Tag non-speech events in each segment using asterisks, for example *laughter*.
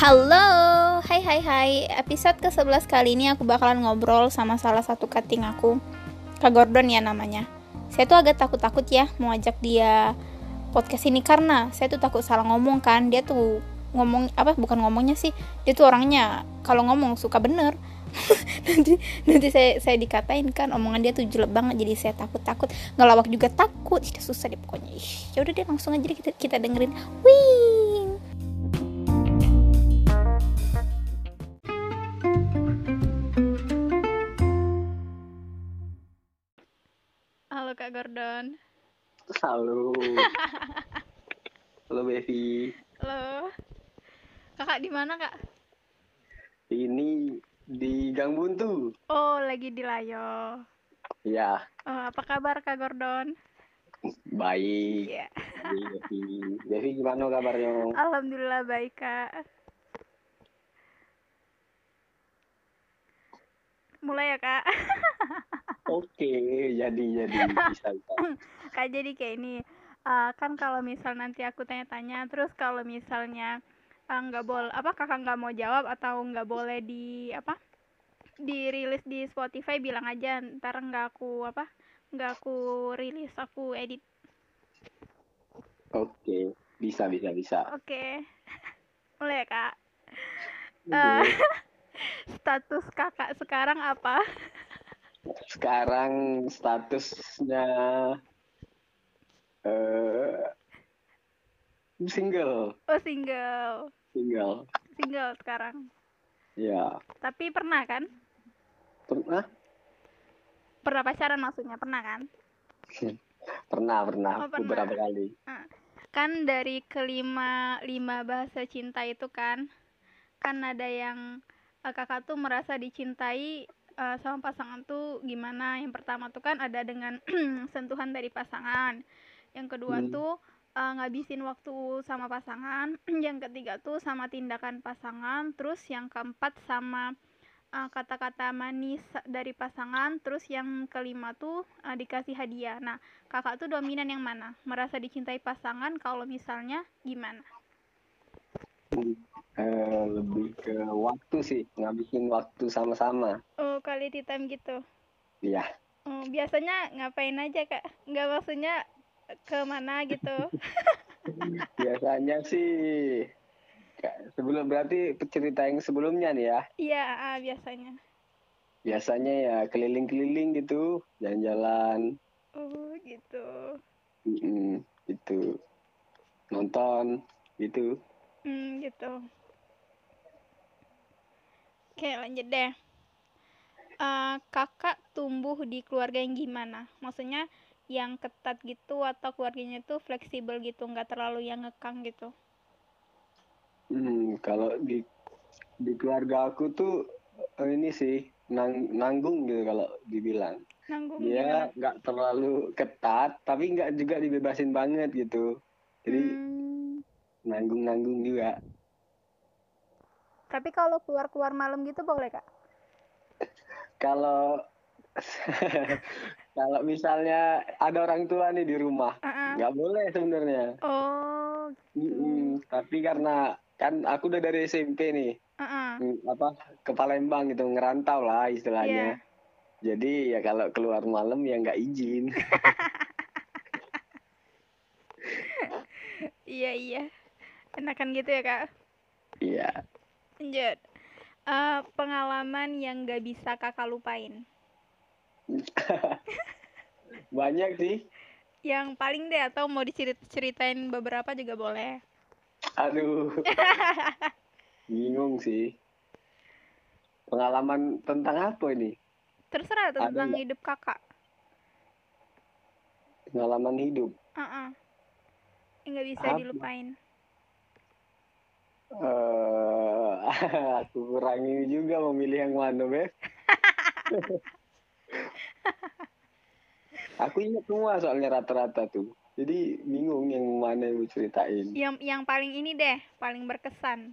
Halo, hai hai hai. Episode ke-11 kali ini aku bakalan ngobrol sama salah satu cutting aku. Kak Gordon ya namanya. Saya tuh agak takut-takut ya mau ajak dia podcast ini Karena saya tuh takut salah ngomong kan. Dia tuh ngomong, apa bukan ngomongnya sih. Dia tuh orangnya kalau ngomong suka bener. *laughs* Nanti nanti saya saya dikatain kan omongan dia tuh jelek banget. Jadi saya takut takut ngelawak juga takut. Sudah susah deh pokoknya. Ya udah deh langsung aja kita kita dengerin. Wing halo kak Gordon Halo. *laughs* Halo Bevi. halo kakak di mana kak Ini di Gang Buntu. oh lagi di Layo Ya, oh, apa kabar kak Gordon baik. ya Baik, Bevi. Bevi gimana kabarnya? Alhamdulillah baik kak. Mulai ya kak. *laughs* Oke, jadi jadi bisa bisa. *laughs* kak jadi kayak ini. eh, kan kalau misal nanti aku tanya-tanya, terus kalau misalnya eh, nggak boleh apa kakak nggak mau jawab atau nggak boleh di apa dirilis di Spotify bilang aja ntar nggak aku apa nggak aku rilis aku edit Oke, bisa bisa bisa. oke *laughs* mulai ya kak. Eh, *laughs* status kakak sekarang apa Sekarang statusnya eh single, oh single. Single. single sekarang. Ya, tapi pernah kan? Pernah. Pernah pacaran maksudnya? Pernah kan? *laughs* Pernah pernah. Oh, pernah. beberapa kali. kan dari kelima lima bahasa cinta itu kan kan ada yang eh, kakak tuh merasa dicintai eh, sama pasangan tuh gimana? Yang pertama tuh kan ada dengan *clears throat* sentuhan dari pasangan. Yang kedua Hmm. tuh eh, ngabisin waktu sama pasangan. *clears throat* Yang ketiga tuh sama tindakan pasangan. Terus yang keempat sama eh, kata-kata manis dari pasangan. Terus yang kelima tuh eh, dikasih hadiah. Nah kakak tuh dominan yang mana? Merasa dicintai pasangan? Kalau misalnya gimana Eh, lebih ke waktu sih, ngabisin waktu sama-sama. oh quality time gitu Iya. oh, biasanya ngapain aja kak nggak maksudnya ke mana gitu *laughs* Biasanya sih sebelum berarti cerita yang sebelumnya nih ya. iya ah, biasanya Biasanya ya keliling-keliling gitu, jalan-jalan, oh gitu mm, gitu. Nonton gitu. Hmm gitu. Oke lanjut deh. Eh, kakak tumbuh di keluarga yang gimana? Maksudnya yang ketat gitu atau keluarganya tuh fleksibel gitu nggak terlalu yang ngekang gitu? Hmm, kalau di di keluarga aku tuh eh, ini sih nang, nanggung gitu kalau dibilang. nanggung Dia nggak terlalu ketat, tapi nggak juga dibebasin banget gitu. Jadi Hmm, nanggung-nanggung juga. tapi kalau keluar-keluar malam gitu boleh kak Kalau *laughs* kalau misalnya ada orang tua nih di rumah, Ah, ah. nggak boleh sebenarnya. oh Mm-mm. Tapi karena kan aku udah dari SMP nih, mm, apa ke Palembang gitu ngerantau lah istilahnya. Jadi ya kalau keluar malam ya nggak izin. *laughs* iya iya enakan gitu ya kak Iya. lanjut Eh, pengalaman yang gak bisa kakak lupain *laughs* Banyak sih. yang paling deh atau mau diceritain beberapa juga boleh Aduh. *laughs* Bingung sih. Pengalaman tentang apa ini? terserah tentang nggak? hidup kakak Pengalaman hidup. Ah, ah. yang gak bisa Apa? dilupain eh *laughs* aku kurang ini juga memilih yang mana, Beb. *laughs* aku ingat semua soalnya rata-rata tuh. Jadi bingung yang mana yang ceritain. yang yang paling ini deh paling berkesan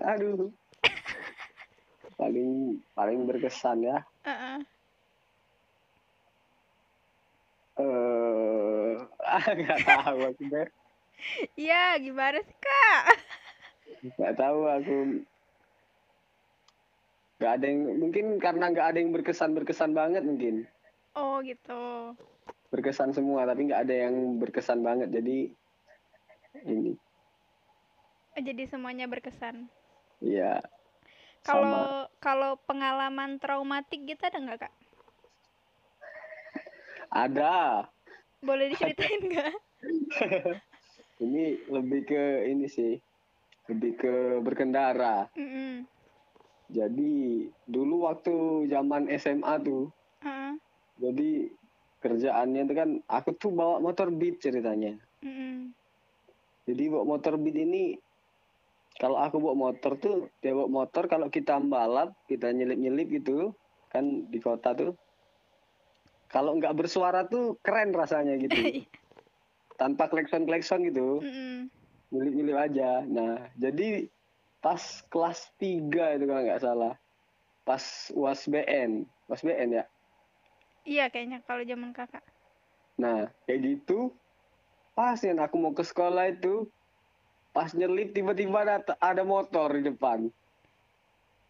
Aduh. *laughs* paling paling berkesan ya. Ah, ah. Eh, nggak tahu aku Beb. Iya, gimana sih, Kak? Nggak tahu aku nggak ada yang mungkin karena nggak ada yang berkesan berkesan banget mungkin Oh gitu. berkesan semua tapi nggak ada yang berkesan banget jadi ini Oh, Jadi semuanya berkesan. ya sama Kalau kalau pengalaman traumatik gitu ada nggak kak? ada Boleh diceritain nggak? *laughs* ini lebih ke ini sih lebih ke berkendara Mm-mm. jadi dulu waktu zaman SMA tuh Heeh. jadi kerjaannya itu kan aku tuh bawa motor beat ceritanya Mm-mm. jadi bawa motor beat ini kalau aku bawa motor tuh dia bawa motor kalau kita balap kita nyelip-nyelip gitu kan di kota tuh kalau nggak bersuara tuh keren rasanya gitu *laughs* tanpa klekson-klekson gitu Mm-mm. Nyelip-nyelip aja nah jadi pas kelas 3 itu kalau nggak salah pas UAS BN UAS BN ya Iya kayaknya kalau zaman kakak. Nah, kayak gitu. Pas yang aku mau ke sekolah itu, pas nyelip tiba-tiba ada, ada motor di depan.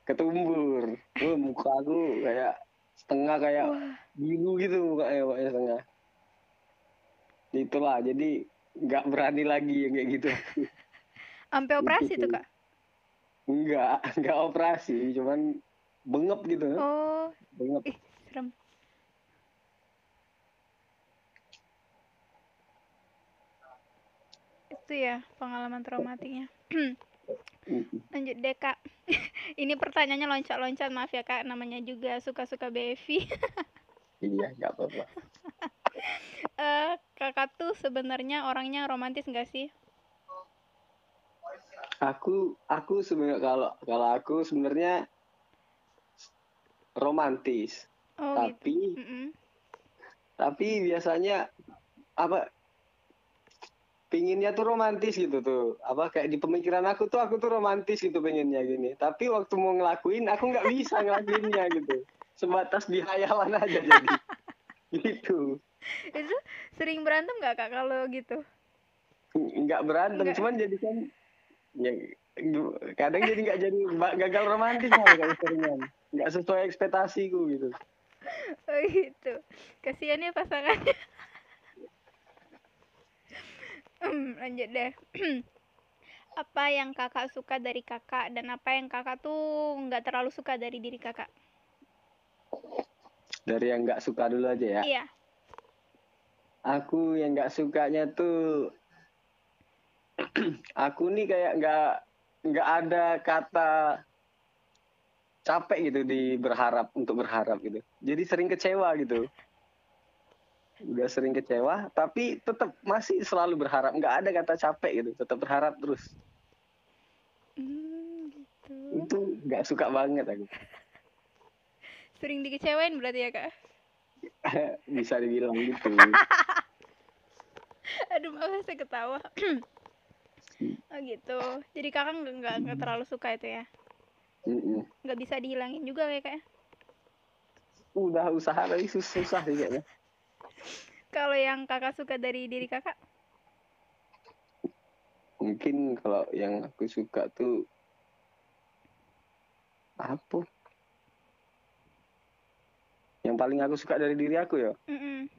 Ketumbur. Wah, muka aku kayak setengah kayak Wah. biru gitu mukanya pokoknya setengah. Itulah, jadi nggak berani lagi yang kayak gitu. *laughs* Sampai operasi tuh kak? Enggak, enggak operasi, cuman bengep gitu. Oh, Bengep. ih serem. Itu ya pengalaman traumatiknya. *clears throat* Lanjut deh kak. *laughs* Ini pertanyaannya loncat-loncat maaf ya kak. Namanya juga suka-suka Bevi. *laughs* Iya, nggak apa-apa. Eh, kakak tuh sebenarnya orangnya romantis nggak sih? Aku aku sebenarnya kalau kalau aku sebenarnya romantis, Oh gitu. tapi Mm-mm. tapi biasanya apa pinginnya tuh romantis gitu tuh apa kayak di pemikiran aku tuh aku tuh romantis gitu pengennya gini tapi waktu mau ngelakuin aku nggak bisa ngelakuinnya gitu sebatas di hayalan aja jadi *laughs* gitu *laughs* Itu sering berantem nggak kak kalau gitu? nggak berantem Nggak. cuman jadi kan ya kadang jadi nggak jadi gagal romantis seringan nggak sesuai ekspektasiku gitu Oh gitu. Kasihan ya pasangannya. *laughs* Hmm, lanjut deh. *clears throat* apa yang kakak suka dari kakak dan apa yang kakak tuh nggak terlalu suka dari diri kakak? dari yang nggak suka dulu aja ya Iya. Aku yang nggak sukanya tuh *clears throat* aku nih kayak nggak nggak ada kata capek gitu di berharap untuk berharap gitu. Jadi sering kecewa gitu. Udah sering kecewa tapi tetap masih selalu berharap. Nggak ada kata capek gitu tetap berharap terus. Hmm, gitu. itu nggak suka banget aku. *laughs* Sering dikecewain berarti ya kak? *laughs* bisa dibilang gitu *laughs* Aduh malah saya ketawa. *clears throat* oh gitu. Jadi kakak nggak nggak nggak terlalu suka itu ya? Mm-mm. Nggak bisa dihilangin juga kayak kak? ya? udah usaha tapi susah, susah sih kayaknya *laughs* Kalau yang kakak suka dari diri kakak? mungkin kalau yang aku suka tuh apa yang paling aku suka dari diri aku ya Mm-mm.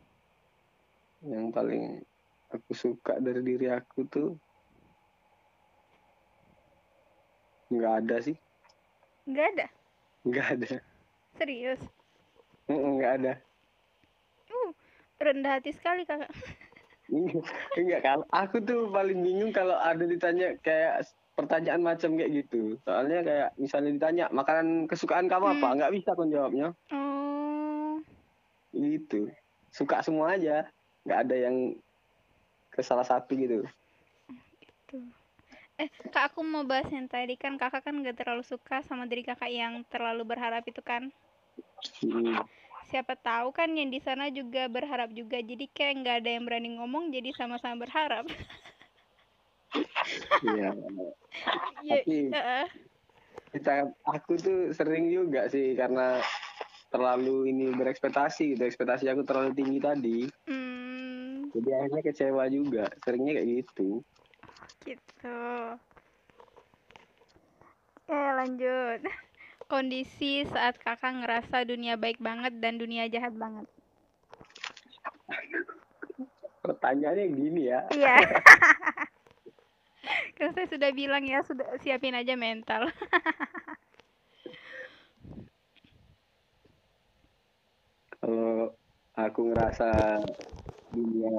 yang paling aku suka dari diri aku tuh nggak ada sih Nggak ada. nggak ada Serius. Nggak ada Uh, rendah hati sekali kakak. *laughs* enggak kalau aku tuh paling bingung kalau ada ditanya kayak pertanyaan macam kayak gitu soalnya kayak misalnya ditanya makanan kesukaan kamu apa Hmm. nggak bisa aku jawabnya Oh, gitu suka semua aja nggak ada yang ke salah satu gitu gitu. Eh, kak aku mau bahas yang tadi kan kakak kan nggak terlalu suka sama diri kakak yang terlalu berharap itu kan. Hmm. Siapa tahu kan yang di sana juga berharap juga. Jadi kayak nggak ada yang berani ngomong jadi sama-sama berharap. *laughs* Iya. Ya, Tapi- kita aku tuh sering juga sih karena terlalu ini berekspektasi gitu ekspektasi aku terlalu tinggi tadi Hmm, jadi akhirnya kecewa juga seringnya kayak gitu gitu. Oke, lanjut. Kondisi saat kakak ngerasa dunia baik banget dan dunia jahat banget. Pertanyaannya gini ya. Iya. *laughs* Kan saya sudah bilang ya, sudah siapin aja mental. *laughs* Kalau aku ngerasa dunia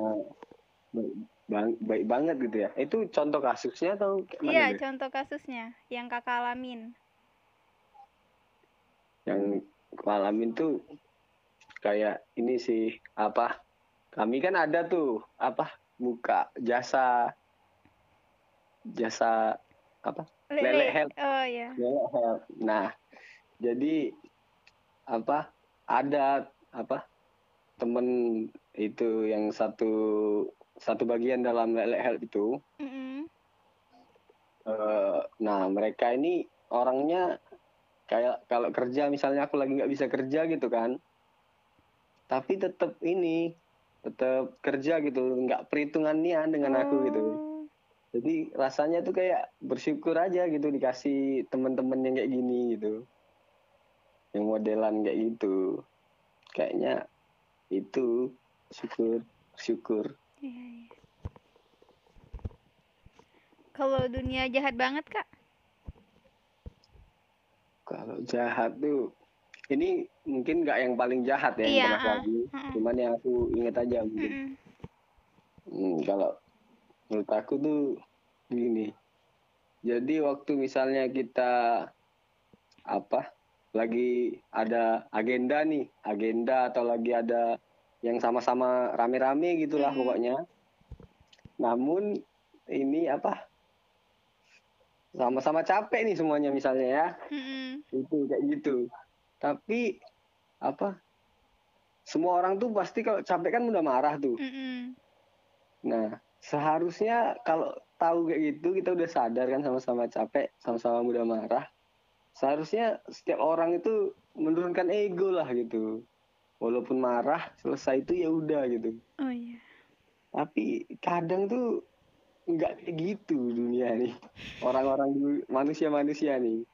baik, bang- baik banget gitu ya. Itu contoh kasusnya atau Iya, deh? contoh kasusnya yang kakak alamin. Yang alamin tuh kayak ini sih apa? Kami kan ada tuh apa? Buka jasa jasa apa? Lele help. Oh iya. Lele help. Nah, jadi apa? Ada apa? Temen itu yang satu satu bagian dalam lele help itu. Mm-mm. eh, nah, mereka ini orangnya kayak kalau kerja misalnya aku lagi nggak bisa kerja gitu kan. Tapi tetap ini tetap kerja gitu, nggak perhitungan nian dengan aku gitu. Oh. Jadi rasanya tuh kayak bersyukur aja gitu dikasih temen-temen yang kayak gini gitu. Yang modelan kayak gitu. Kayaknya itu syukur, syukur. Iya, iya. Kalau dunia jahat banget, Kak? Kalau jahat tuh ini mungkin nggak yang paling jahat ya yang Iya, pernah lakuin. Mm-mm. Cuman yang aku inget aja mungkin. Hmm, kalau menurut aku tuh gini. Jadi waktu misalnya kita apa lagi ada agenda nih, agenda atau lagi ada yang sama-sama rame-rame gitulah Mm-mm. pokoknya. Namun ini apa sama-sama capek nih semuanya misalnya ya Mm-mm. itu kayak gitu. Tapi apa semua orang tuh pasti kalau capek kan udah marah tuh. Mm-mm. Nah, seharusnya kalau tahu kayak gitu kita udah sadar kan sama-sama capek, sama-sama mudah marah. Seharusnya setiap orang itu menurunkan ego lah gitu. Walaupun marah, selesai itu ya udah gitu. Oh iya. Tapi kadang tuh nggak kayak gitu dunia nih. Orang-orang manusia-manusia nih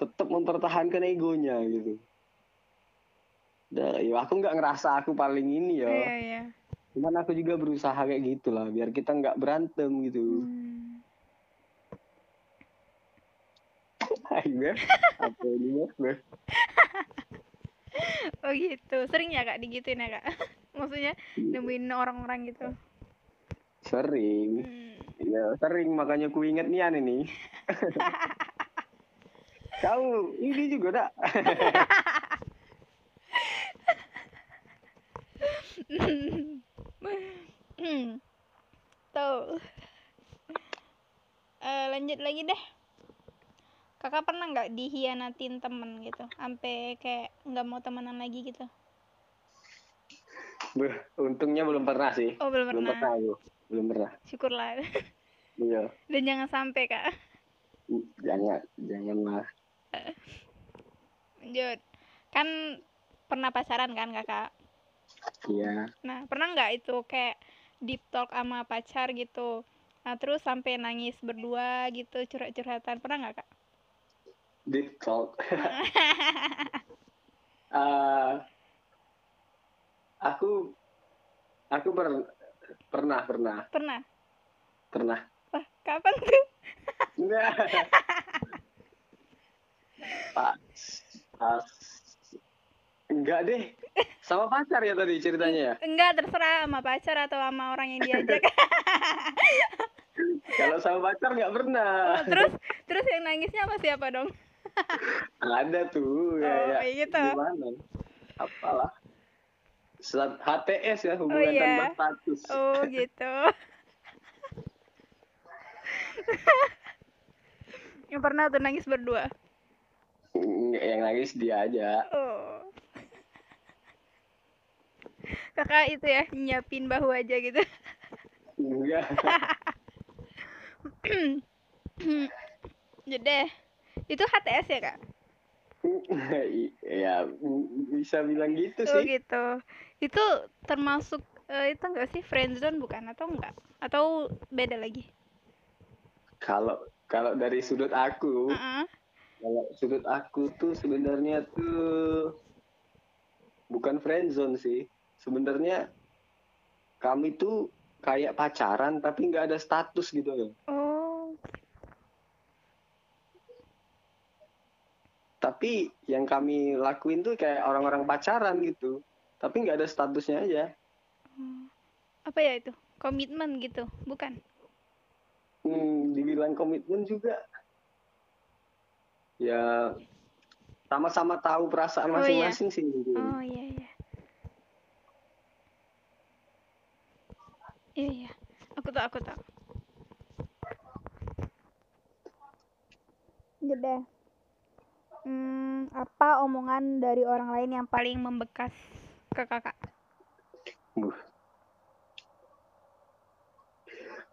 tetap mempertahankan egonya gitu. Dah, ya aku nggak ngerasa aku paling ini ya. Iya, iya. Cuman aku juga berusaha kayak gitu lah, biar kita nggak berantem gitu. Hmm. Beb. *laughs* Apa ini, Beb? *laughs* *laughs* Oh gitu. Sering ya, Kak, digituin ya, Kak? *laughs* Maksudnya nemuin orang-orang gitu. Sering. Hmm. Ya, sering. Makanya ku inget Nian ini. *laughs* Kau ini juga dak. Tuh. Eh, lanjut lagi deh. Kakak pernah nggak dihianatin temen gitu? Sampai kayak nggak mau temenan lagi gitu? Untungnya belum pernah sih. Oh, belum Belum pernah. pernah aku. Belum pernah. Syukurlah. *laughs* Iya. Dan jangan sampai, Kak. Jangan, janganlah. Lanjut. Kan pernah pacaran kan, Kakak? Iya. Nah, pernah nggak itu kayak deep talk sama pacar gitu? Nah, terus sampai nangis berdua gitu, curhat-curhatan. Pernah nggak, Kak? Deep talk. *laughs* *laughs* Eh, aku aku per- pernah pernah Pernah? pernah Wah, kapan tuh? Enggak. *laughs* Pak. Pas. Enggak deh. Sama pacar ya tadi ceritanya ya. Enggak, terserah sama pacar atau sama orang yang diajak. Kalau sama pacar nggak pernah. Oh, terus terus yang nangisnya sama siapa dong? Ada tuh ya, Oh, ya. kayak gitu. Gimana? Apalah. Sat- HTS ya hubungan iya. tanpa status. Oh, *laughs* gitu. yang pernah tuh nangis berdua. Nggak, Yang nangis dia aja. Oh. Kakak itu ya nyiapin bahu aja gitu. Enggak. *laughs* Jadi itu HTS ya kak? *laughs* ya bisa bilang gitu Oh sih. gitu. Itu termasuk eh, itu enggak sih friendzone bukan atau enggak? Atau beda lagi? Kalau kalau dari sudut aku, Heeh. kalau sudut aku tuh sebenarnya tuh bukan friendzone sih sebenarnya kami tuh kayak pacaran tapi nggak ada status gitu loh oh tapi yang kami lakuin tuh kayak orang-orang pacaran gitu tapi nggak ada statusnya aja oh. apa ya itu komitmen gitu bukan hmm, dibilang komitmen juga ya sama-sama tahu perasaan Oh, iya. masing-masing sih gitu. oh iya iya iya iya aku tahu aku tahu Gede. Hmm, apa omongan dari orang lain yang paling membekas ke kakak? Buh.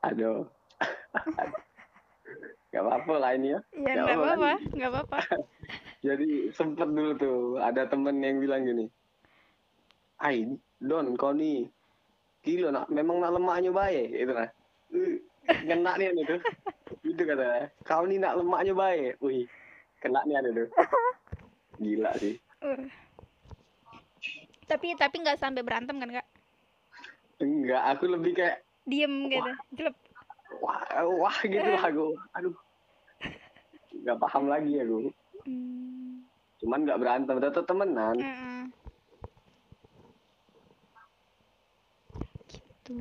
Aduh. *laughs* Gak apa-apa lah ini ya. Ya Ya nggak Allah, apa-apa, nggak apa-apa. *laughs* Jadi sempet dulu tuh ada temen yang bilang gini. Ai, Don, kau nih gila nak memang nak lemaknya baik gitu *laughs* nah. Uh, Kena nih tuh. Itu kata kau nih nak lemaknya baik. Wih, kena nih anu tuh. *laughs* Gila sih. Uh. Tapi tapi nggak sampai berantem kan kak? Enggak, aku lebih kayak Diem gitu, jelek. wah, wah gitu lah aku. Aduh. Gak paham lagi aku. Hmm. Cuman gak berantem, tetap temenan. mm-mm. Gitu.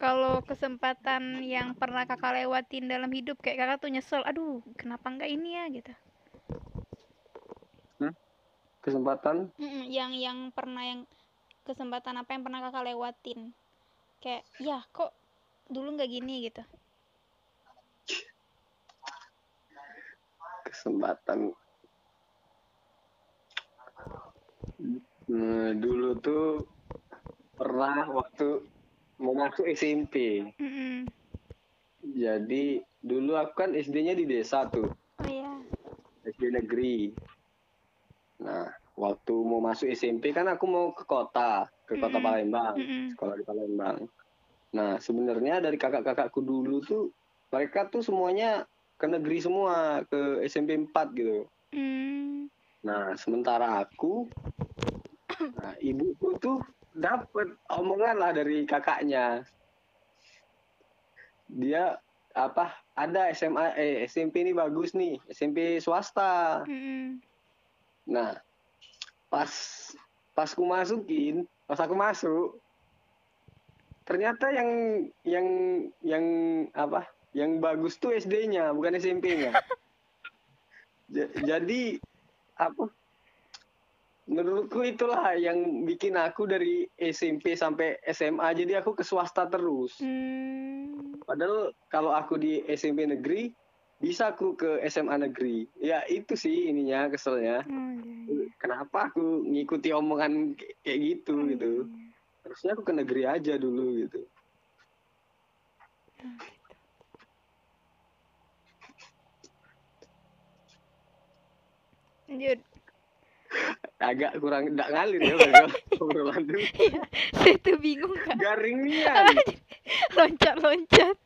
Kalau kesempatan yang pernah kakak lewatin dalam hidup kayak kakak tuh nyesel, aduh kenapa nggak ini ya? Gitu. Kesempatan? Mm-mm, yang yang pernah yang kesempatan apa yang pernah kakak lewatin? Kayak ya kok dulu nggak gini? Gitu. Kesempatan. Nah, dulu tuh pernah waktu mau masuk SMP. Mm-mm. Jadi dulu aku kan SD-nya di desa tuh, oh iya SD negeri. Nah, waktu mau masuk SMP kan aku mau ke kota, ke kota Mm-mm. Palembang, Mm-mm. sekolah di Palembang. Nah, sebenarnya dari kakak-kakakku dulu tuh mereka tuh semuanya ke negeri semua, ke SMP 4 gitu. Mm. Nah, sementara aku, nah, ibuku tuh dapat omongan lah dari kakaknya. Dia apa? Ada SMA, eh SMP ini bagus nih, SMP swasta. Mm-mm. Nah, pas pas ku masukin, pas aku masuk, ternyata yang yang yang apa? Yang bagus tuh SD-nya, bukan SMP-nya. *laughs* Ja- Jadi apa? Menurutku itulah yang bikin aku dari SMP sampai SMA jadi aku ke swasta terus. Mm. Padahal kalau aku di SMP negeri bisa aku ke SMA negeri. Ya itu sih ininya keselnya. Oh, iya, iya. Kenapa aku ngikuti omongan kayak- gitu Oh, gitu. iya. Harusnya aku ke negeri aja dulu gitu. Lanjut. Agak kurang tidak ngalir ya Bang, obrolan tuh. Iya, saya tuh bingung kak. Garing nian. *laughs* Loncat-loncat.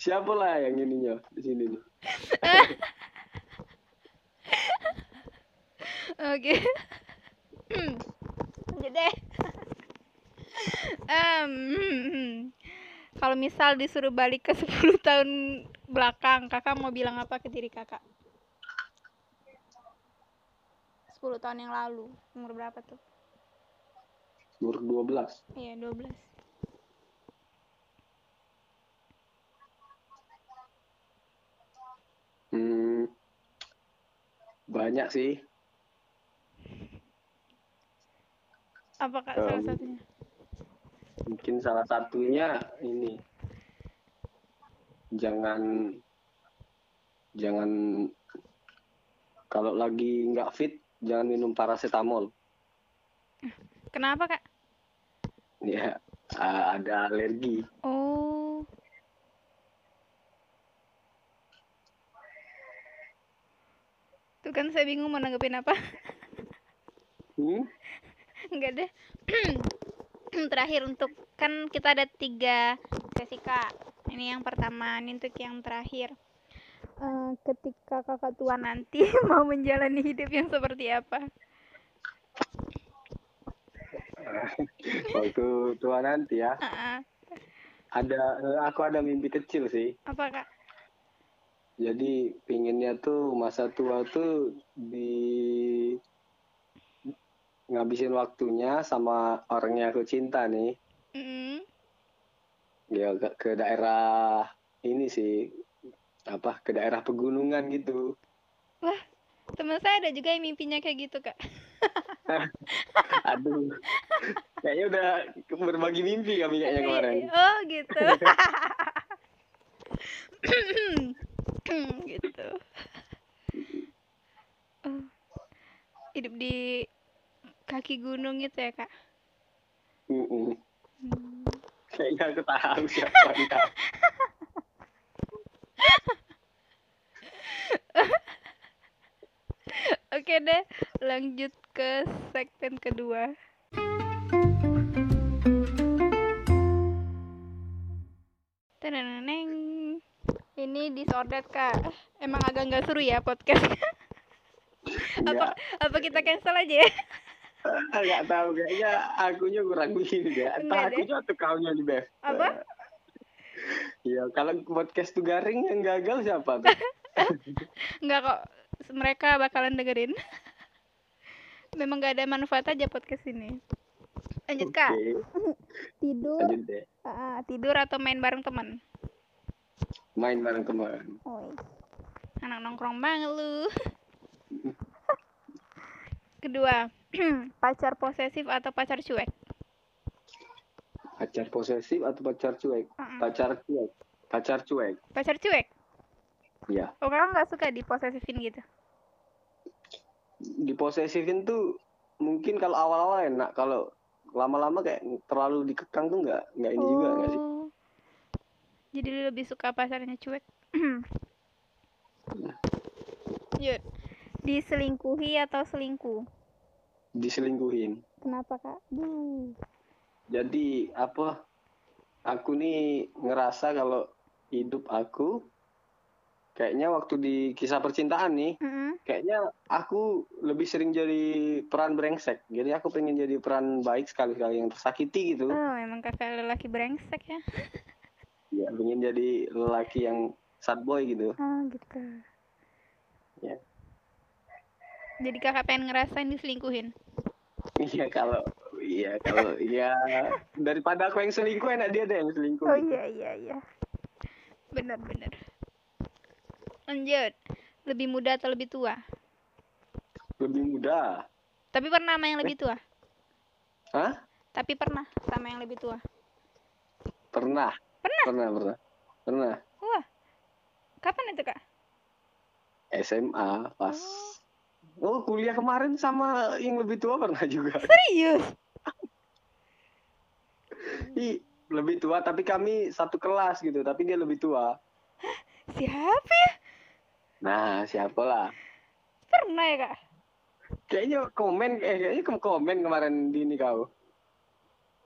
Siapa lah yang ininya di sini nih? *laughs* Oke. Lanjut deh. Em, hmm, kalau misal disuruh balik ke 10 tahun belakang, kakak mau bilang apa ke diri kakak? 10 tahun yang lalu, umur berapa tuh? Umur 12. Iya, 12. Hmm, banyak sih. Apa kak salah Em, satunya? Mungkin salah satunya ini jangan jangan kalau lagi nggak fit jangan minum paracetamol. Kenapa kak? Ya, ada alergi. Oh, tuh kan saya bingung mau nanggepin apa. Hmm? Enggak deh. *clears throat* Terakhir untuk kan kita ada tiga sesi kak. Ini yang pertama, ini untuk yang terakhir. Eh, ketika kakak tua nanti *laughs* mau menjalani hidup yang seperti apa? Waktu tua nanti ya. Ah. Ada eh, aku ada mimpi kecil sih. apa kak? Jadi pinginnya tuh masa tua tuh di ngabisin waktunya sama orang yang aku cinta nih. Mm, Ya ke, ke daerah ini sih apa ke daerah pegunungan gitu. teman saya ada juga yang mimpinya kayak gitu kak. *laughs* Aduh. Kayaknya udah berbagi mimpi kami kayaknya kemarin. *laughs* Oh gitu. *laughs* gitu. Oh. Hidup di kaki gunung itu ya kak. Mm-mm. Hmm. Kayaknya aku tahu siapa dia. *laughs* Oke deh, lanjut ke segmen kedua. Teneneng. Ini disordered kak. Emang agak nggak seru ya podcast. *laughs* apa apa kita cancel aja ya? *laughs* Enggak tahu kayaknya akunya kurang begini deh. Entah akunya atau kaunya Bev. Apa? Iya, kalau podcast tuh garing yang gagal siapa tuh? Nggak kok. Mereka bakalan dengerin. *laughs* Memang nggak ada manfaat aja podcast ini. Lanjut kak. Oke, Tidur, lanjut deh. ah, tidur atau main bareng teman? Main bareng teman. Oi. Anak nongkrong banget lu. *laughs* Kedua, *clears throat* pacar posesif atau pacar cuek? Pacar posesif atau pacar cuek? Mm-mm. Pacar cuek. Pacar cuek. Pacar cuek? Iya. Oh, kakak nggak suka diposesifin gitu? Diposesifin tuh mungkin kalau awal-awal enak, kalau lama-lama kayak terlalu dikekang tuh nggak nggak ini juga nggak sih? Oh. Jadi lebih suka pacarnya cuek? *clears throat* Yud, diselingkuhi atau selingkuh? Diselingkuhin. Kenapa kak? Duh. Jadi apa? Aku nih ngerasa kalau hidup aku kayaknya waktu di kisah percintaan nih, Mm-mm. kayaknya aku lebih sering jadi peran brengsek. Jadi aku pengen jadi peran baik sekali-kali yang tersakiti gitu. Oh, emang kakak lelaki brengsek ya? Ya, pengen jadi lelaki yang sad boy gitu. Oh, gitu. Ya. Jadi kakak pengen ngerasain diselingkuhin? Iya kalau iya kalau iya daripada aku yang selingkuh enak dia deh yang selingkuh. Oh iya iya iya. Benar benar. Lanjut. Lebih muda atau lebih tua? Lebih muda. Tapi pernah sama yang lebih tua? Hah? Tapi pernah sama yang lebih tua? Pernah. Pernah? Pernah, pernah. Pernah. Wah. Kapan itu, Kak? SMA pas Oh, kuliah kemarin sama yang lebih tua pernah juga. *laughs* Serius? Ih, lebih tua tapi kami satu kelas gitu, tapi dia lebih tua. Siapa ya? Nah, siapalah. Pernah ya, Kak? Kayaknya komen eh kayaknya kamu komen kemarin di ini kau.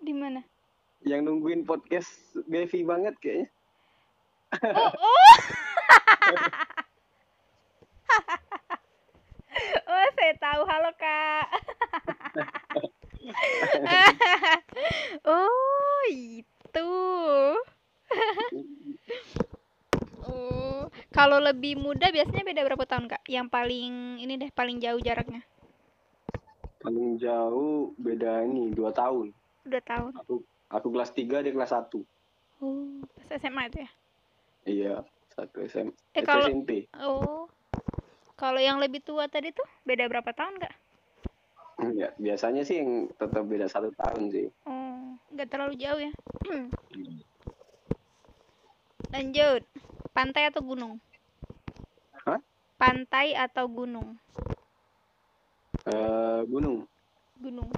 Di mana? Yang nungguin podcast Devi banget kayaknya. Oh, *laughs* oh. *laughs* oh, saya tahu. Halo, Kak. *laughs* oh, itu. oh, kalau lebih muda biasanya beda berapa tahun, Kak? Yang paling ini deh, paling jauh jaraknya. Paling jauh beda ini dua tahun. Dua tahun. Aku aku kelas 3 dia kelas 1. Oh, pas SMA itu ya? Iya, satu SM, Eh, satu kalau- SMP. Oh. Kalau yang lebih tua tadi tuh beda berapa tahun, Kak? Ya, biasanya sih yang tetap beda satu tahun sih. Oh, nggak terlalu jauh ya. Lanjut. Pantai atau gunung? Pantai atau gunung? Eh, gunung. Gunung.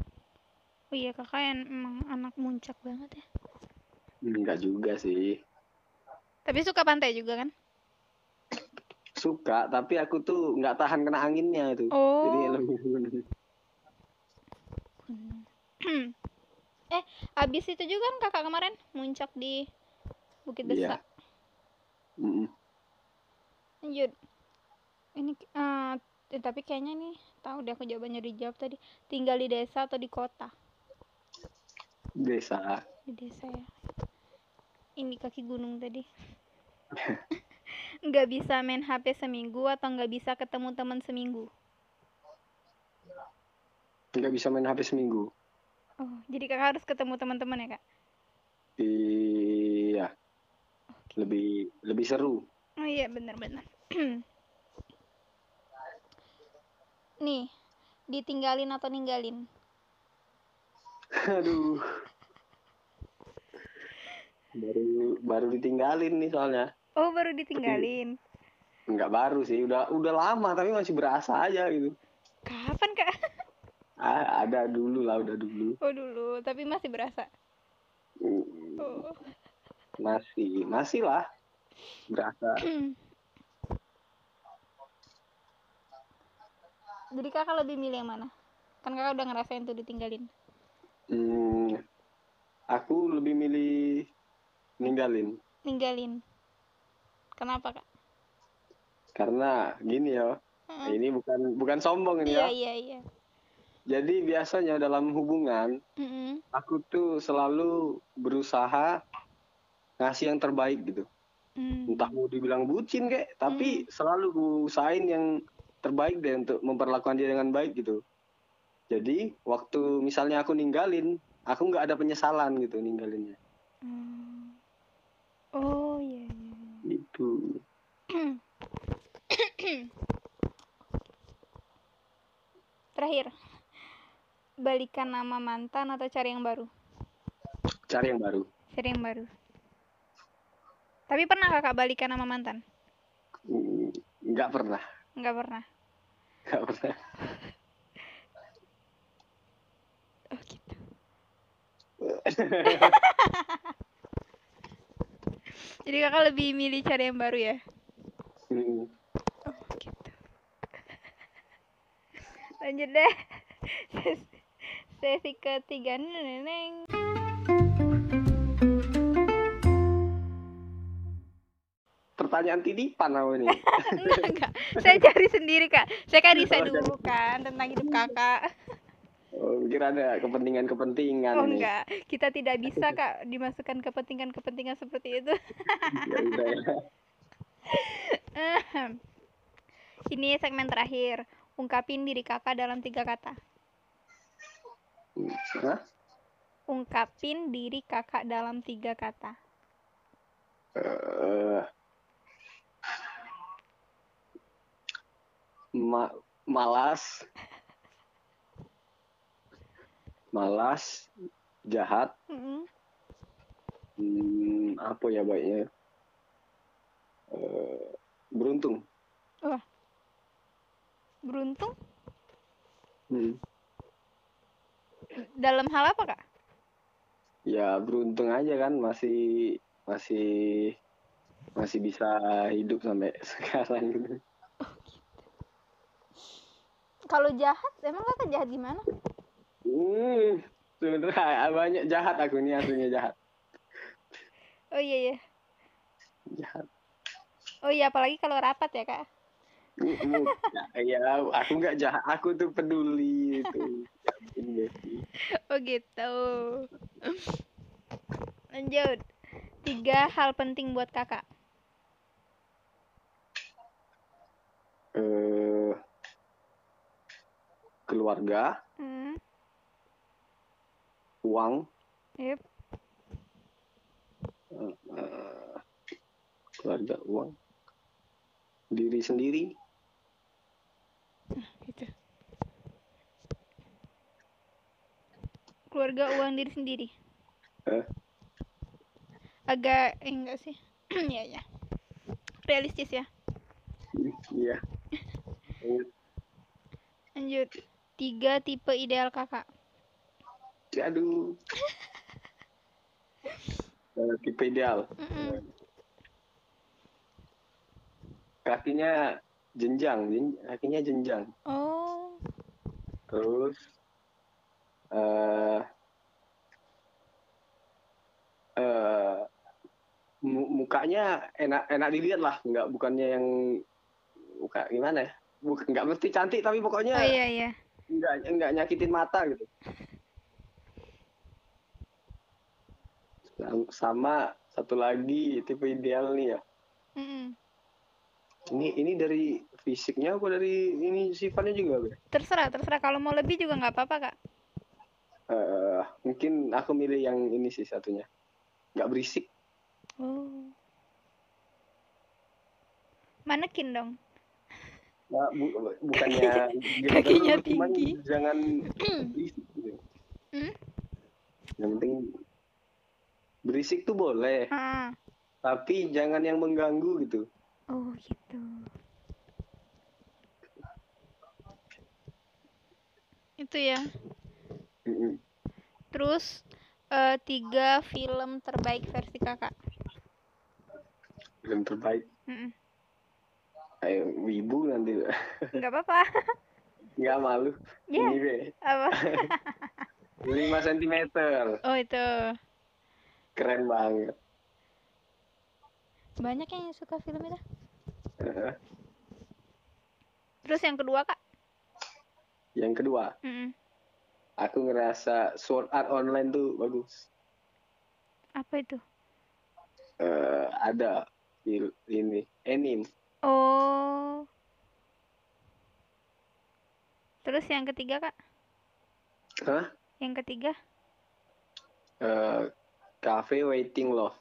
Oh iya, kakak yang emang anak muncak banget ya. Enggak juga sih. Tapi suka pantai juga kan? Suka, tapi aku tuh nggak tahan kena anginnya itu. Oh. Jadi lebih gunung. Gunung. *clears throat* eh, abis itu juga kan kakak kemarin muncak di Bukit Desa. Iya. Mm-mm. lanjut ini eh, tapi kayaknya nih tahu deh aku jawabannya dijawab tadi tinggal di desa atau di kota Desa. di desa ya ini kaki gunung tadi *laughs* nggak bisa main HP seminggu atau nggak bisa ketemu teman seminggu Nggak bisa main HP seminggu. oh jadi kakak harus ketemu teman-teman ya kak Iya. Lebih lebih seru. oh iya benar-benar *clears throat* nih ditinggalin atau ninggalin Aduh. Baru baru ditinggalin nih soalnya. oh baru ditinggalin Nggak baru sih, udah udah lama tapi masih berasa aja gitu. kapan kak Ah, ada dulu lah, udah dulu. oh dulu tapi masih berasa Hmm, oh Masih, masih lah. Berasa. *clears throat* jadi kakak lebih milih yang mana kan kakak udah ngerasain tuh ditinggalin Hmm, aku lebih milih ninggalin. ninggalin kenapa kak Karena gini ya, Heeh. ini bukan bukan sombong ini iya ya. iya iya Jadi biasanya dalam hubungan Mm-mm. aku tuh selalu berusaha ngasih yang terbaik gitu. Mm. Entah mau dibilang bucin kek, tapi selalu ku usahain yang terbaik deh untuk memperlakukan dia dengan baik gitu. Jadi waktu misalnya aku ninggalin, aku nggak ada penyesalan gitu ninggalinnya. Hmm. oh iya iya Gitu. *clears throat* terakhir balikan nama mantan atau cari yang baru Cari yang baru. cari yang baru tapi pernah kakak balikan nama mantan Hmm, Nggak pernah, nggak pernah pernah. oh gitu *laughs* jadi kakak lebih milih cari yang baru ya Hmm. Oh gitu. Lanjut deh. *laughs* Sesi, sesi ketiga neneng. Pertanyaan titipan aku ini. *laughs* enggak enggak. Saya cari sendiri kak. Saya kan riset dulu kan tentang hidup kakak. Oh, kira ada kepentingan-kepentingan Oh enggak. Kita tidak bisa kak dimasukkan kepentingan-kepentingan seperti itu. Ya udah ya. Ini segmen terakhir. Ungkapin diri kakak dalam tiga kata. Hah? Ungkapin diri kakak dalam tiga kata. Eh, ma- malas, malas, jahat, Mm-mm. hmm, apa ya baiknya? Eh, beruntung. Beruntung Hmm. dalam hal apa kak? Ya beruntung aja kan masih masih masih bisa hidup sampai *laughs* sekarang gitu. Kalau jahat, emang kakak jahat gimana? Hmm, sebenarnya banyak jahat aku ini aslinya jahat. Oh iya iya. Jahat. Oh iya, apalagi kalau rapat ya kak. Mm, *laughs* ya aku nggak jahat aku tuh peduli itu sih. Oh gitu. Lanjut. Tiga hal penting buat kakak. eh keluarga Hmm. uang Yep. eh, keluarga uang diri sendiri Gitu. Keluarga uang diri sendiri. Eh. Agak eh, enggak sih. *clears throat* ya ya. Realistis ya. iya *laughs* Lanjut. Tiga tipe ideal kakak. aduh *laughs* tipe ideal Mm-mm. kakinya jenjang jen- kakinya jenjang Oh. terus eh eh mu- mukanya enak enak dilihat lah nggak bukannya yang bukan gimana ya bukan nggak mesti cantik tapi pokoknya oh iya iya nggak nggak nyakitin mata gitu. Sam- sama satu lagi tipe ideal nih ya. Mm-mm. ini ini dari fisiknya apa dari ini sifatnya juga Be? terserah terserah. Kalau mau lebih juga nggak apa-apa kak. Eh, mungkin aku milih yang ini sih satunya. Nggak berisik. Oh. Manekin dong Nah, bu- bukannya gitu, Kakinya cuman tinggi. jangan berisik gitu. Hmm? yang penting berisik tuh boleh Ah. tapi jangan yang mengganggu gitu oh gitu itu ya terus eh, tiga film terbaik versi kakak film terbaik Mm-mm. Kayak wibu nanti. Nggak apa-apa. Nggak malu. Iya. ini be. Apa? 5 cm oh itu. Keren banget. Banyak yang suka film itu terus yang kedua kak? Yang kedua? Mm-mm. aku ngerasa Sword Art Online tuh bagus. Apa itu? Eh, ada ini anime oh. Terus yang ketiga kak? Hah? yang ketiga? Eh, Cafe Waiting Love.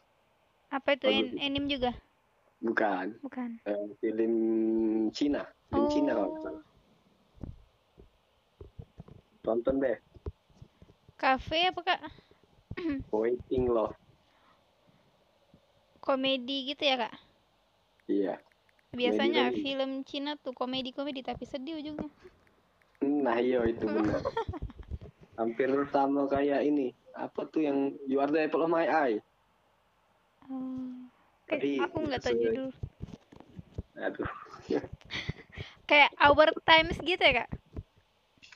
Apa itu. An- anime juga? Bukan. Bukan. Eh, film Cina. Film Cina kalau Oh. salah. Tonton deh. Kafe apa kak? *clears throat* Waiting Love. Komedi gitu ya kak? Iya biasanya film Cina tuh komedi-komedi tapi sedih ujungnya. Nah iya itu benar. *laughs* Hampir sama kayak ini. Apa tuh yang You Are the Apple of My Eye? Oh. Tapi Kayak aku nggak tahu judul. Aduh. *laughs* Kayak Our Times gitu ya kak?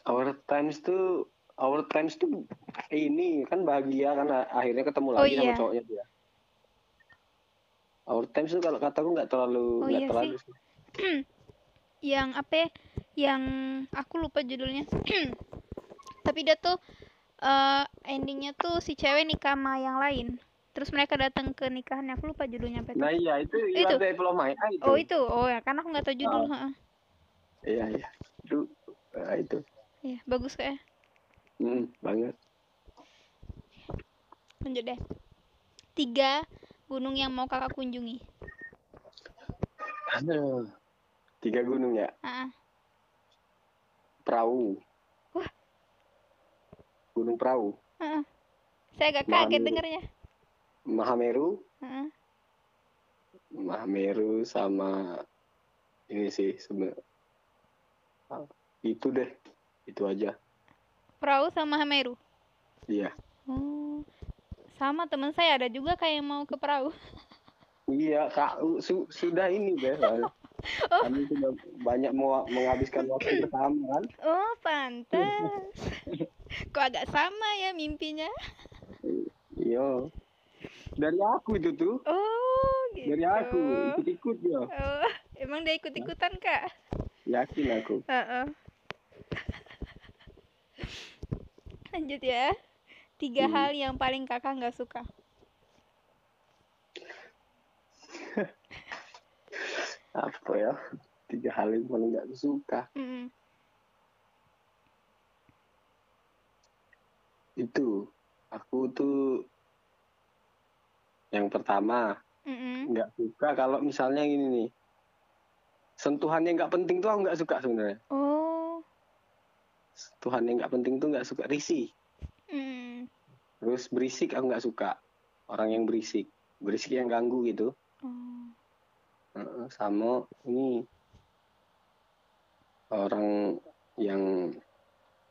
Our Times tuh Our Times tuh ini kan bahagia kan a- akhirnya ketemu Oh lagi sama iya. cowoknya dia. Our Times tuh kalau kataku nggak terlalu Oh iya terlalu sih. *clears throat* yang apa ya? yang aku lupa judulnya *clears throat* tapi dia tuh eh, endingnya tuh si cewek nikah sama yang lain terus mereka datang ke nikahannya aku lupa judulnya apa itu Nah iya itu You Itu. Apple of My Eye itu. oh itu oh ya karena aku nggak tahu judul heeh. Iya iya itu nah, itu Iya, bagus kayak Hmm, banget. lanjut deh tiga gunung yang mau kakak kunjungi Aduh. Tiga gunung ya. Ah, Perahu. Wah. Gunung Perahu. ah, ah. saya agak kaget Mahameru. dengarnya Mahameru. Heeh. Mahameru sama ini sih sebenarnya itu deh itu aja perahu sama Hameru iya oh sama teman saya ada juga kayak mau ke perahu. Iya kak su- sudah ini deh *laughs* kami sudah banyak mau menghabiskan waktu bersama kan? Oh pantas. Kok agak sama ya mimpinya? Iya. Dari aku itu tuh. Oh gitu. Dari aku ikut-ikut ya. Oh emang dia ikut ikutan kak? Yakin aku. Heeh. *laughs* lanjut ya tiga Hmm. hal yang paling kakak nggak suka. *laughs* Apa ya? Tiga hal yang paling nggak suka. Mm-mm. itu aku tuh yang pertama nggak suka kalau misalnya gini nih. Sentuhannya nggak penting tuh aku nggak suka sebenarnya. Oh. Sentuhan yang nggak penting tuh nggak suka. Risih. Mm. Terus berisik aku nggak suka. Orang yang berisik berisik yang ganggu gitu. Heeh, sama ini. Orang yang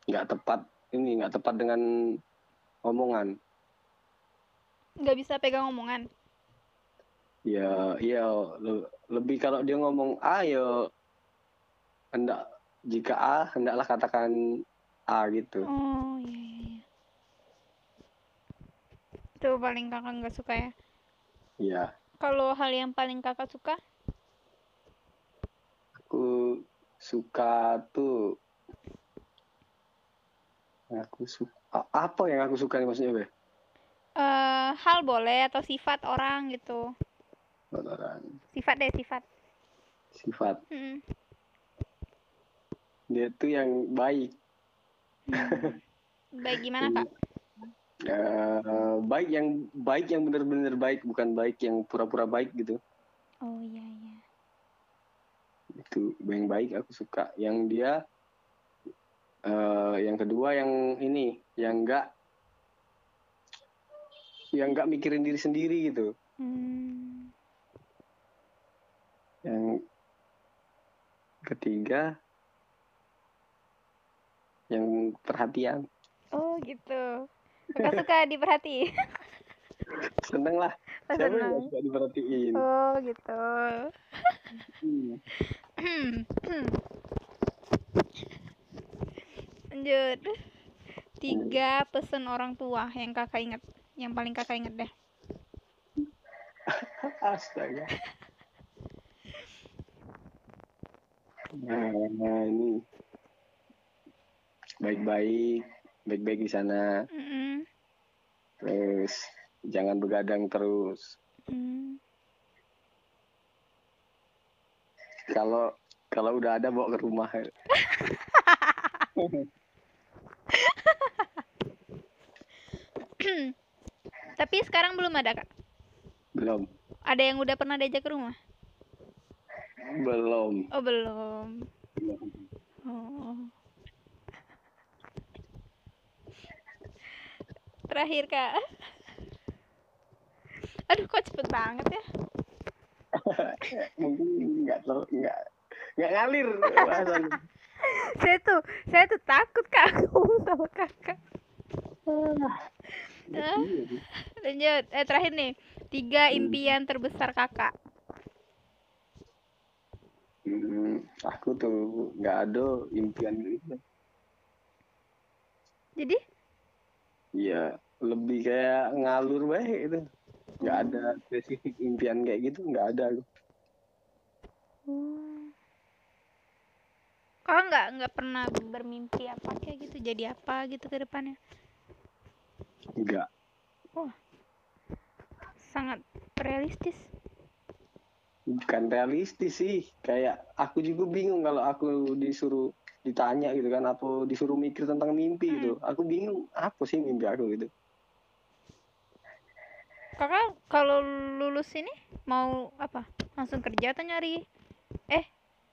nggak tepat ini nggak tepat dengan omongan. Nggak bisa pegang omongan? Ya iya le- lebih kalau dia ngomong A ya hendak jika A hendaklah katakan A gitu. Oh iya iya iya itu paling kakak nggak suka ya? Ya kalau hal yang paling kakak suka? Aku suka tuh aku suka apa yang aku suka nih maksudnya be? Eh hal boleh atau sifat orang gitu. Orang. Sifat deh sifat. Sifat. Mm-mm. dia tuh yang baik. Hmm. *laughs* baik gimana kak Eh, baik yang baik yang benar-benar baik bukan baik yang pura-pura baik gitu. Oh iya iya. Itu yang baik aku suka. Yang dia eh yang kedua yang ini yang enggak yang enggak mikirin diri sendiri gitu. Hmm. yang ketiga yang perhatian. Oh gitu kakak suka diperhati. Seneng lah Oh, siapa yang seneng. suka diperhatiin? Oh gitu. Lanjut. Tiga pesan orang tua yang kakak ingat yang paling kakak ingat deh. *laughs* Astaga. Nah ini baik-baik baik-baik di sana. Mm-mm. terus jangan begadang terus. Hmm. kalau kalau udah ada bawa ke rumah. *laughs* Tapi sekarang belum ada kak? Belum. Ada yang udah pernah diajak ke rumah? Belum. Oh belum. Oh terakhir kak. Aduh kok cepet banget ya? *laughs* Mungkin nggak ter- nggak nggak ngalir *laughs* saya tuh saya tuh takut kak. *laughs* Ngomong sama kakak Ah, lanjut. Eh terakhir nih. Tiga impian terbesar kakak. Hmm, aku tuh nggak ada impian gitu. Jadi? Iya, lebih kayak ngalur baik itu. Nggak ada spesifik impian kayak gitu, nggak ada. aku. Hmm. Kakak nggak nggak pernah bermimpi apa kayak gitu jadi apa gitu ke depannya Nggak. sangat realistis Bukan realistis sih. Kayak aku juga bingung kalau aku disuruh ditanya gitu kan, atau disuruh mikir tentang mimpi gitu. Aku bingung apa sih mimpi aku gitu. Kakak kalau lulus ini mau apa? Langsung kerja atau nyari? Eh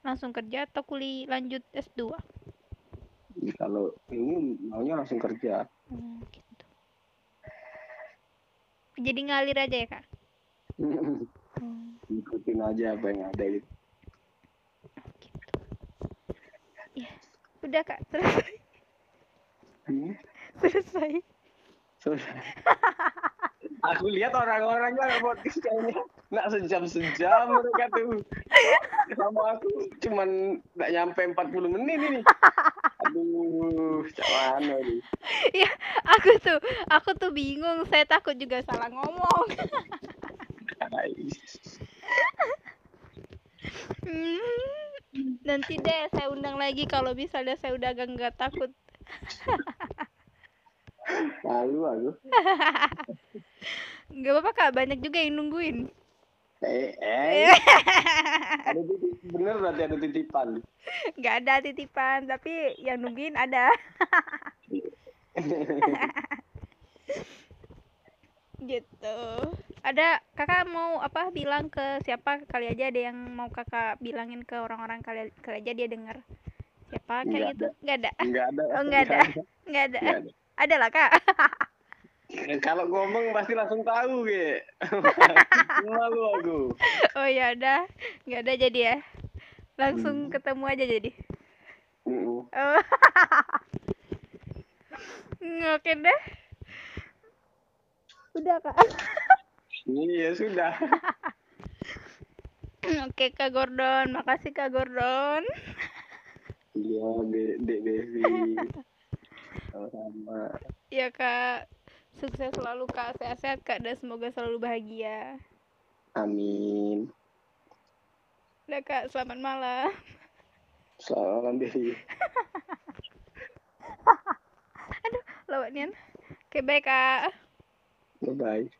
langsung kerja atau kuliah lanjut S2 Kalau ini maunya langsung kerja. Hmm, gitu. Jadi ngalir aja ya kak? *laughs* Hmm, Ikutin aja apa yang ada gitu. gitu. Ya udah kak. *laughs* Selesai Hmm, selesai. Sudah. *laughs* Aku lihat orang-orang kan podcast kayaknya nggak sejam-sejam mereka tuh. Sama aku cuman nggak nyampe 40 menit ini. Aduh, cak mana nih? ya aku tuh aku tuh bingung saya takut juga salah ngomong Hmm, nanti deh saya undang lagi kalau misalnya saya udah agak nggak takut *laughs* Lalu aku. nggak apa-apa kak banyak juga yang nungguin Eh, eh. *laughs* ada titip, bener berarti ada titipan. nggak ada titipan tapi yang nungguin ada *laughs* gitu ada kakak mau apa bilang ke siapa kali aja ada yang mau kakak bilangin ke orang-orang kali, kali aja dia denger siapa kayak Nggak gitu nggak ada Enggak ada. Oh, nggak ada. nggak ada Nggak ada. ada lah kak *laughs* Kalau ngomong pasti langsung tahu, Ge. *laughs* Malu aku. oh ya udah nggak ada jadi ya langsung Hmm. ketemu aja jadi Mm-mm. oh. *laughs* oke deh udah kak Iya, sudah. oke kak Gordon makasih kak Gordon Iya, Dek Dek Devi. Sama. Ya kak, sukses selalu kak, sehat-sehat kak, dan semoga selalu bahagia. Amin. Udah kak, selamat malam. Selamat malam diri *laughs* Aduh, lawan nian. Oke, okay, bye kak. Bye-bye.